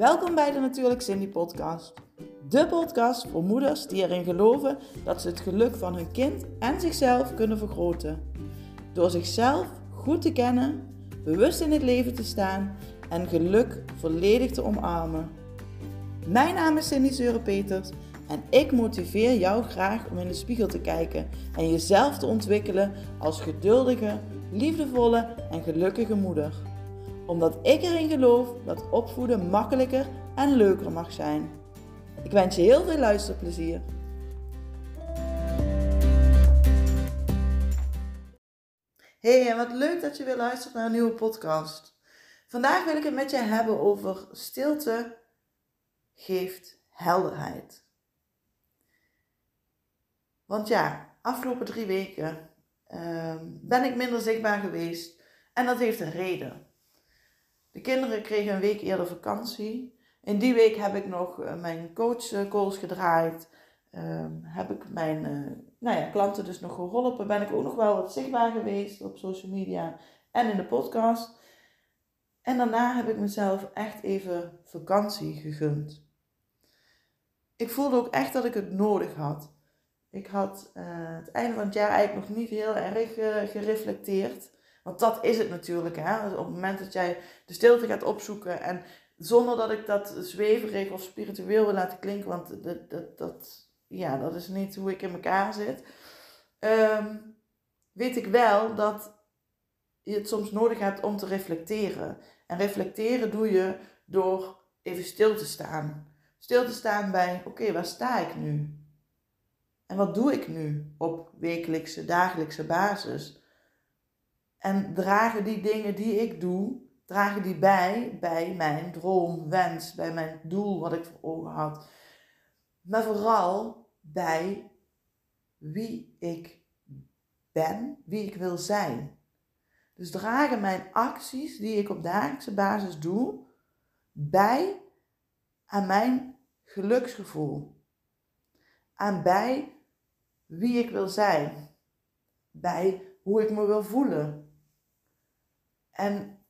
Welkom bij de Natuurlijk Cindy podcast. De podcast voor moeders die erin geloven dat ze het geluk van hun kind en zichzelf kunnen vergroten. Door zichzelf goed te kennen, bewust in het leven te staan en geluk volledig te omarmen. Mijn naam is Cindy Zeuren-Peters en ik motiveer jou graag om in de spiegel te kijken en jezelf te ontwikkelen als geduldige, liefdevolle en gelukkige moeder. Omdat ik erin geloof dat opvoeden makkelijker en leuker mag zijn. Ik wens je heel veel luisterplezier. Hey, en wat leuk dat je weer luistert naar een nieuwe podcast. Vandaag wil ik het met je hebben over stilte geeft helderheid. Want ja, afgelopen drie weken Ehm, ben ik minder zichtbaar geweest. En dat heeft een reden. De kinderen kregen een week eerder vakantie. In die week heb ik nog uh, mijn coachcalls gedraaid. Ehm, heb ik mijn uh, nou ja, klanten dus nog geholpen. Ben ik ook nog wel wat zichtbaar geweest op social media en in de podcast. En daarna heb ik mezelf echt even vakantie gegund. Ik voelde ook echt dat ik het nodig had. Ik had het einde van het jaar eigenlijk nog niet heel erg gereflecteerd. Want dat is het natuurlijk. Hè? Dus op het moment dat jij de stilte gaat opzoeken. En zonder dat ik dat zweverig of spiritueel wil laten klinken. Want dat, dat, dat, ja, dat is niet hoe ik in elkaar zit. Um, weet ik wel dat je het soms nodig hebt om te reflecteren. En reflecteren doe je door even stil te staan. Stil te staan bij, oké, waar sta ik nu? En wat doe ik nu op wekelijkse, dagelijkse basis? En dragen die dingen die ik doe, dragen die bij bij mijn droom, wens, bij mijn doel wat ik voor ogen had. Maar vooral bij wie ik ben, wie ik wil zijn. Dus dragen mijn acties die ik op dagelijkse basis doe, bij aan mijn geluksgevoel. Aan bij wie ik wil zijn, bij hoe ik me wil voelen. En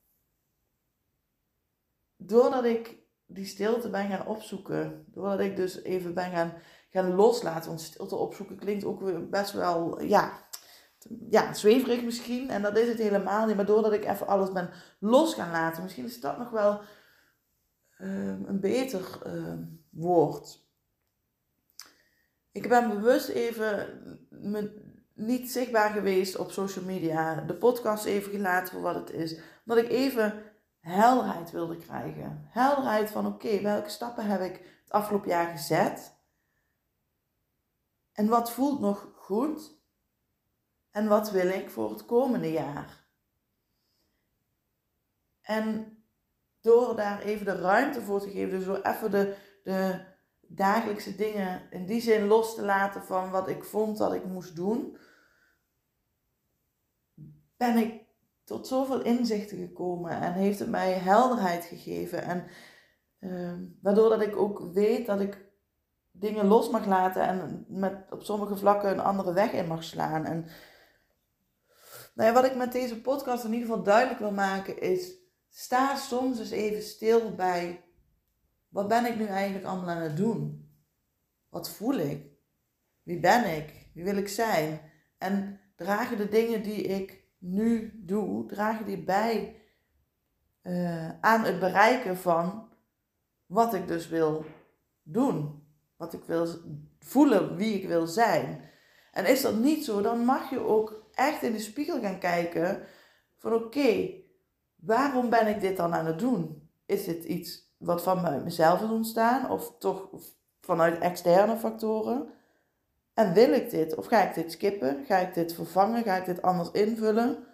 doordat ik die stilte ben gaan opzoeken, doordat ik dus even ben gaan, gaan loslaten, want stilte opzoeken klinkt ook best wel, ja, ja, zweverig misschien, en dat is het helemaal niet, maar doordat ik even alles ben los gaan laten, misschien is dat nog wel um, een beter um, woord. Ik ben bewust even me niet zichtbaar geweest op social media. De podcast even gelaten voor wat het is. Omdat ik even helderheid wilde krijgen. Helderheid van oké, welke stappen heb ik het afgelopen jaar gezet? En wat voelt nog goed? En wat wil ik voor het komende jaar? En door daar even de ruimte voor te geven, dus door even de, de, dagelijkse dingen in die zin los te laten van wat ik vond dat ik moest doen, ben ik tot zoveel inzichten gekomen en heeft het mij helderheid gegeven. En uh, waardoor dat ik ook weet dat ik dingen los mag laten en met op sommige vlakken een andere weg in mag slaan. En nou ja, wat ik met deze podcast in ieder geval duidelijk wil maken is, sta soms eens even stil bij wat ben ik nu eigenlijk allemaal aan het doen? Wat voel ik? Wie ben ik? Wie wil ik zijn? En dragen de dingen die ik nu doe, dragen die bij uh, aan het bereiken van wat ik dus wil doen? Wat ik wil voelen, wie ik wil zijn. En is dat niet zo, dan mag je ook echt in de spiegel gaan kijken van oké, waarom ben ik dit dan aan het doen? Is dit iets wat van mezelf is ontstaan of toch vanuit externe factoren? En wil ik dit? Of ga ik dit skippen? Ga ik dit vervangen? Ga ik dit anders invullen?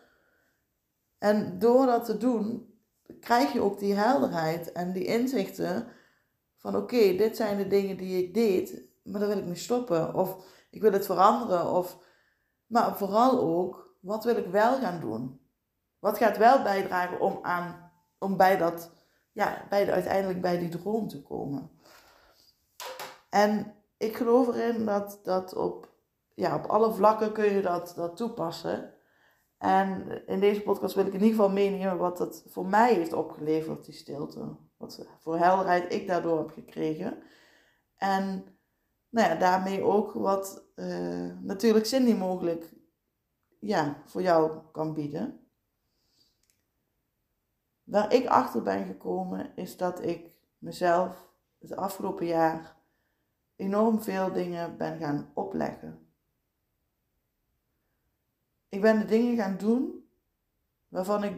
En door dat te doen, krijg je ook die helderheid en die inzichten van oké, dit zijn de dingen die ik deed, maar daar wil ik mee stoppen. Of ik wil het veranderen. Of, maar vooral ook, wat wil ik wel gaan doen? Wat gaat wel bijdragen om, aan, om bij dat ja, bij de, uiteindelijk bij die droom te komen. En ik geloof erin dat, dat op, ja, op alle vlakken kun je dat, dat toepassen. En in deze podcast wil ik in ieder geval meenemen wat het voor mij heeft opgeleverd, die stilte. Wat voor helderheid ik daardoor heb gekregen. En nou ja, daarmee ook wat uh, natuurlijk Cindy mogelijk ja, voor jou kan bieden. Waar ik achter ben gekomen is dat ik mezelf het afgelopen jaar enorm veel dingen ben gaan opleggen. Ik ben de dingen gaan doen waarvan ik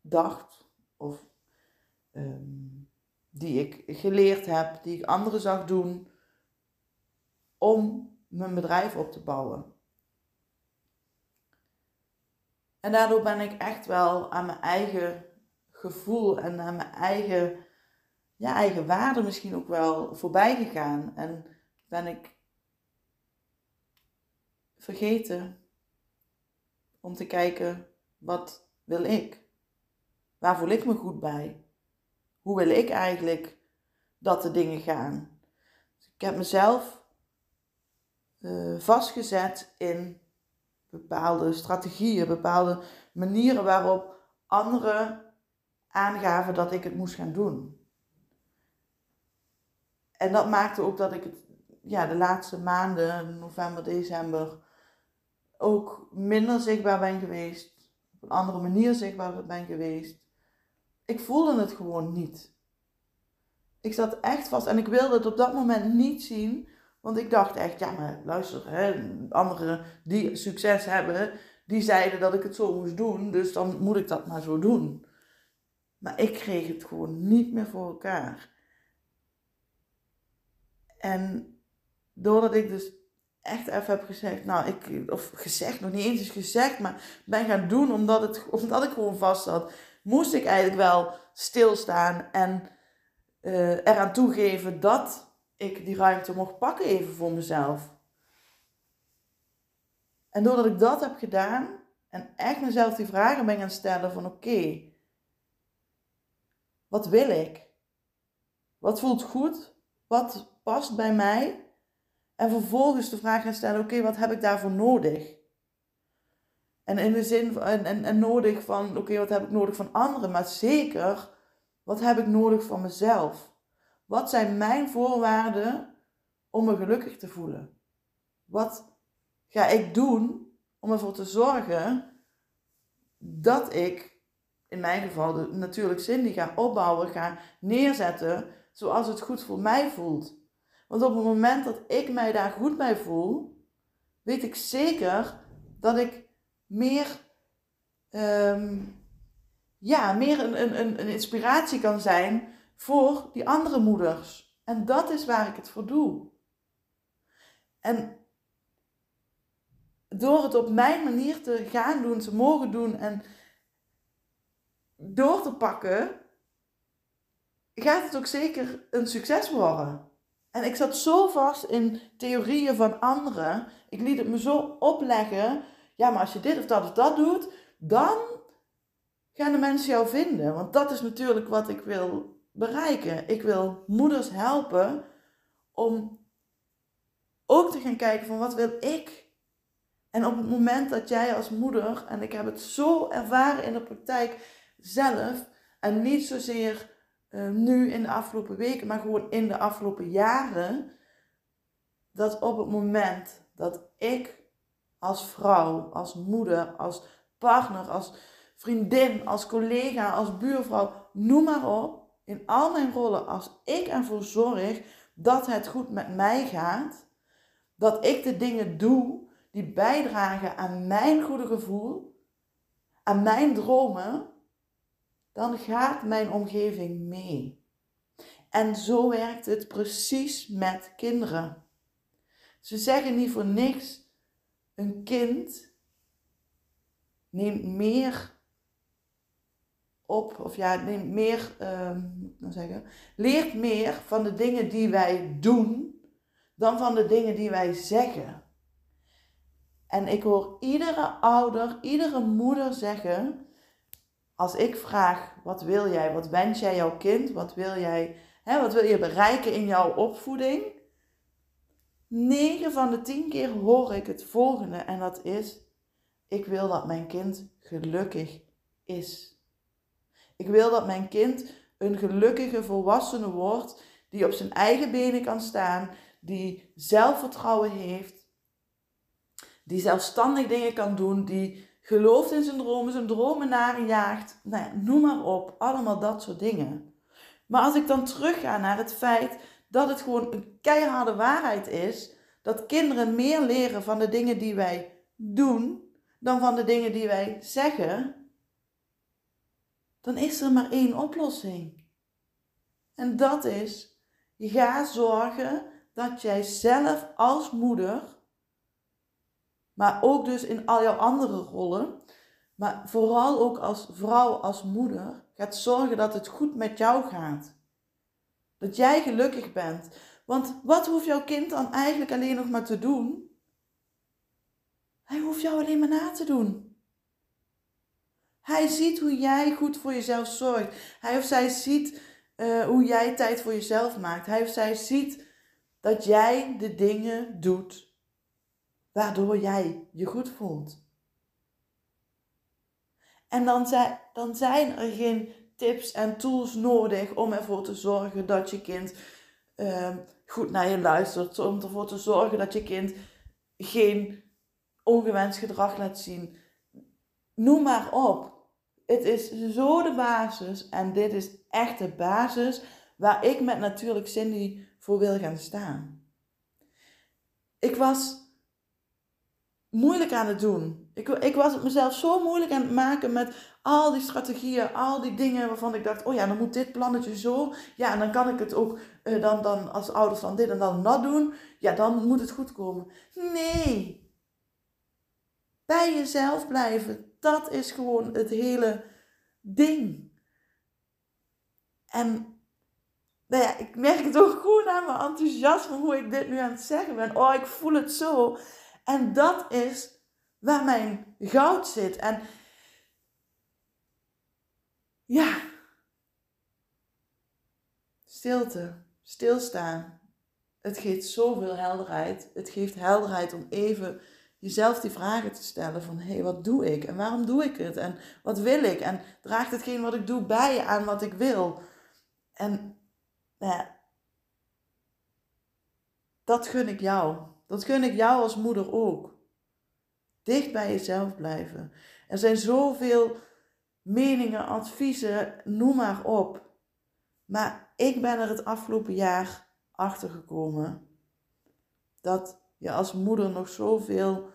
dacht, of um, die ik geleerd heb, die ik anderen zag doen, om mijn bedrijf op te bouwen. En daardoor ben ik echt wel aan mijn eigen gevoel en aan mijn eigen, ja, eigen waarde misschien ook wel voorbij gegaan. En ben ik vergeten om te kijken, wat wil ik? Waar voel ik me goed bij? Hoe wil ik eigenlijk dat de dingen gaan? Dus ik heb mezelf uh, vastgezet in bepaalde strategieën, bepaalde manieren waarop anderen aangaven dat ik het moest gaan doen. En dat maakte ook dat ik het ja, de laatste maanden, november, december, ook minder zichtbaar ben geweest. Op een andere manier zichtbaar ben geweest. Ik voelde het gewoon niet. Ik zat echt vast en ik wilde het op dat moment niet zien. Want ik dacht echt, ja maar luister, hè, anderen die succes hebben, die zeiden dat ik het zo moest doen. Dus dan moet ik dat maar zo doen. Maar ik kreeg het gewoon niet meer voor elkaar. En doordat ik dus echt even heb gezegd, nou, ik, of gezegd, nog niet eens is gezegd, maar ben gaan doen omdat, het, omdat ik gewoon vast zat, moest ik eigenlijk wel stilstaan en uh, eraan toegeven dat ik die ruimte mocht pakken even voor mezelf. En doordat ik dat heb gedaan en echt mezelf die vragen ben gaan stellen van oké, wat wil ik? Wat voelt goed? Wat past bij mij? En vervolgens de vraag gaan stellen: oké, wat heb ik daarvoor nodig? En in de zin van, en, en, en nodig van: oké, wat heb ik nodig van anderen? Maar zeker, wat heb ik nodig van mezelf? Wat zijn mijn voorwaarden om me gelukkig te voelen? Wat ga ik doen om ervoor te zorgen dat ik, in mijn geval de, natuurlijk Cindy, ga opbouwen, ga neerzetten zoals het goed voor mij voelt? Want op het moment dat ik mij daar goed bij voel, weet ik zeker dat ik meer, ehm, ja, meer een, een, een inspiratie kan zijn voor die andere moeders. En dat is waar ik het voor doe. En door het op mijn manier te gaan doen, te mogen doen en door te pakken, gaat het ook zeker een succes worden. En ik zat zo vast in theorieën van anderen. Ik liet het me zo opleggen. Ja, maar als je dit of dat of dat doet, dan gaan de mensen jou vinden. Want dat is natuurlijk wat ik wil bereiken. Ik wil moeders helpen om ook te gaan kijken van wat wil ik. En op het moment dat jij als moeder, en ik heb het zo ervaren in de praktijk zelf, en niet zozeer uh, nu in de afgelopen weken, maar gewoon in de afgelopen jaren, dat op het moment dat ik als vrouw, als moeder, als partner, als vriendin, als collega, als buurvrouw, noem maar op, in al mijn rollen, als ik ervoor zorg dat het goed met mij gaat, dat ik de dingen doe die bijdragen aan mijn goede gevoel, aan mijn dromen, dan gaat mijn omgeving mee. En zo werkt het precies met kinderen. Ze zeggen niet voor niks, een kind neemt meer op, of ja, neemt meer, uh, zeggen, leert meer van de dingen die wij doen dan van de dingen die wij zeggen. En ik hoor iedere ouder, iedere moeder zeggen: als ik vraag, wat wil jij? Wat wens jij jouw kind? Wat wil jij, hè, wat wil je bereiken in jouw opvoeding? 9 van de 10 keer hoor ik het volgende en dat is, ik wil dat mijn kind gelukkig is. Ik wil dat mijn kind een gelukkige volwassene wordt die op zijn eigen benen kan staan, die zelfvertrouwen heeft, die zelfstandig dingen kan doen, die gelooft in zijn dromen, zijn dromen najaagt. Nou ja, noem maar op, allemaal dat soort dingen. Maar als ik dan terugga naar het feit dat het gewoon een keiharde waarheid is dat kinderen meer leren van de dingen die wij doen dan van de dingen die wij zeggen, dan is er maar één oplossing. En dat is, ga zorgen dat jij zelf als moeder, maar ook dus in al jouw andere rollen, maar vooral ook als vrouw, als moeder, gaat zorgen dat het goed met jou gaat. Dat jij gelukkig bent. Want wat hoeft jouw kind dan eigenlijk alleen nog maar te doen? Hij hoeft jou alleen maar na te doen. Hij ziet hoe jij goed voor jezelf zorgt. Hij of zij ziet uh, hoe jij tijd voor jezelf maakt. Hij of zij ziet dat jij de dingen doet waardoor jij je goed voelt. En dan zijn, dan zijn er geen tips en tools nodig om ervoor te zorgen dat je kind uh, goed naar je luistert. Om ervoor te zorgen dat je kind geen ongewenst gedrag laat zien. Noem maar op. Het is zo de basis en dit is echt de basis waar ik met natuurlijk Cindy voor wil gaan staan. Ik was moeilijk aan het doen. Ik, ik was het mezelf zo moeilijk aan het maken met al die strategieën, al die dingen waarvan ik dacht, oh ja, dan moet dit plannetje zo. Ja, en dan kan ik het ook uh, dan, dan als ouders dan dit en dan dat doen. Ja, dan moet het goed komen. Nee. Bij jezelf blijven, dat is gewoon het hele ding. En nou ja, ik merk het ook gewoon aan mijn enthousiasme hoe ik dit nu aan het zeggen ben. Oh, ik voel het zo. En dat is waar mijn goud zit. En ja, stilte, stilstaan. Het geeft zoveel helderheid. Het geeft helderheid om even jezelf die vragen te stellen van hé, hey, wat doe ik en waarom doe ik het en wat wil ik en draagt hetgeen wat ik doe bij aan wat ik wil. En nou ja, dat gun ik jou. Dat gun ik jou als moeder ook. Dicht bij jezelf blijven. Er zijn zoveel meningen, adviezen, noem maar op. Maar ik ben er het afgelopen jaar achter gekomen dat je als moeder nog zoveel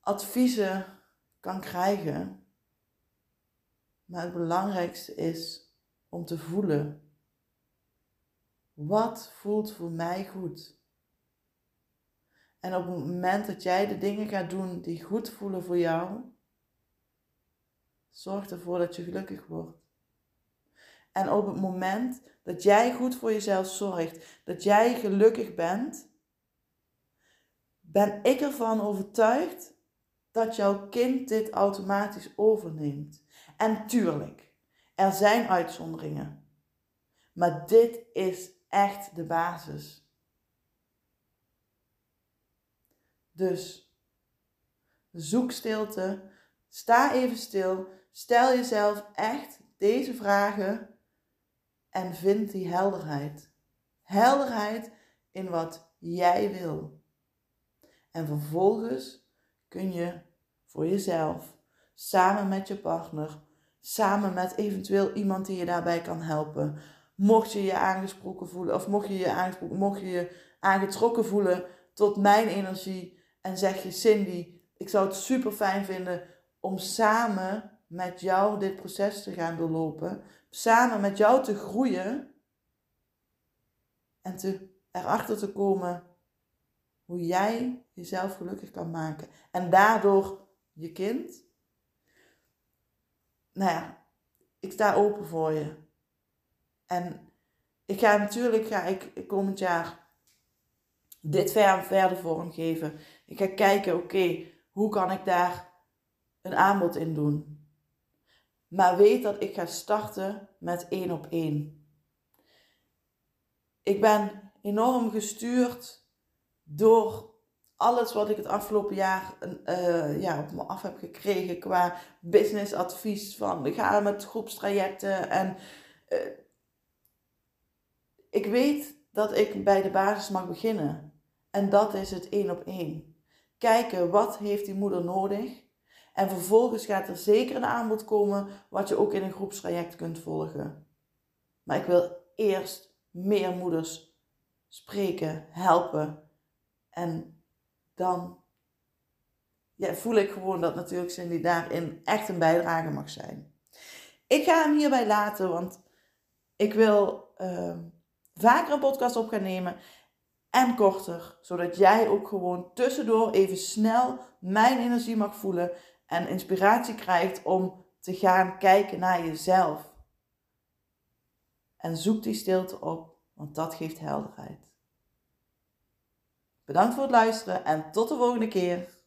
adviezen kan krijgen. Maar het belangrijkste is om te voelen. Wat voelt voor mij goed? En op het moment dat jij de dingen gaat doen die goed voelen voor jou, zorg ervoor dat je gelukkig wordt. En op het moment dat jij goed voor jezelf zorgt, dat jij gelukkig bent, ben ik ervan overtuigd dat jouw kind dit automatisch overneemt. En tuurlijk, er zijn uitzonderingen. Maar dit is echt de basis. Dus zoek stilte, sta even stil, stel jezelf echt deze vragen en vind die helderheid. Helderheid in wat jij wil. En vervolgens kun je voor jezelf, samen met je partner, samen met eventueel iemand die je daarbij kan helpen, mocht je je aangesproken voelen of mocht je je, mocht je, je aangetrokken voelen tot mijn energie en zeg je Cindy, ik zou het super fijn vinden om samen met jou dit proces te gaan doorlopen, samen met jou te groeien en te, erachter te komen hoe jij jezelf gelukkig kan maken en daardoor je kind. Nou ja, ik sta open voor je. En ik ga natuurlijk ga ik komend jaar dit ver, verder vormgeven. Ik ga kijken, oké, hoe kan ik daar een aanbod in doen? Maar weet dat ik ga starten met één op één. Ik ben enorm gestuurd door alles wat ik het afgelopen jaar uh, ja, op me af heb gekregen qua businessadvies. Van ga met groepstrajecten en eh, ik weet dat ik bij de basis mag beginnen. En dat is het één op één. Kijken wat heeft die moeder nodig. En vervolgens gaat er zeker een aanbod komen wat je ook in een groepstraject kunt volgen. Maar ik wil eerst meer moeders spreken, helpen. En dan ja, voel ik gewoon dat natuurlijk Cindy daarin echt een bijdrage mag zijn. Ik ga hem hierbij laten, want ik wil uh, vaker een podcast op gaan nemen en korter, zodat jij ook gewoon tussendoor even snel mijn energie mag voelen en inspiratie krijgt om te gaan kijken naar jezelf. En zoek die stilte op, want dat geeft helderheid. Bedankt voor het luisteren en tot de volgende keer.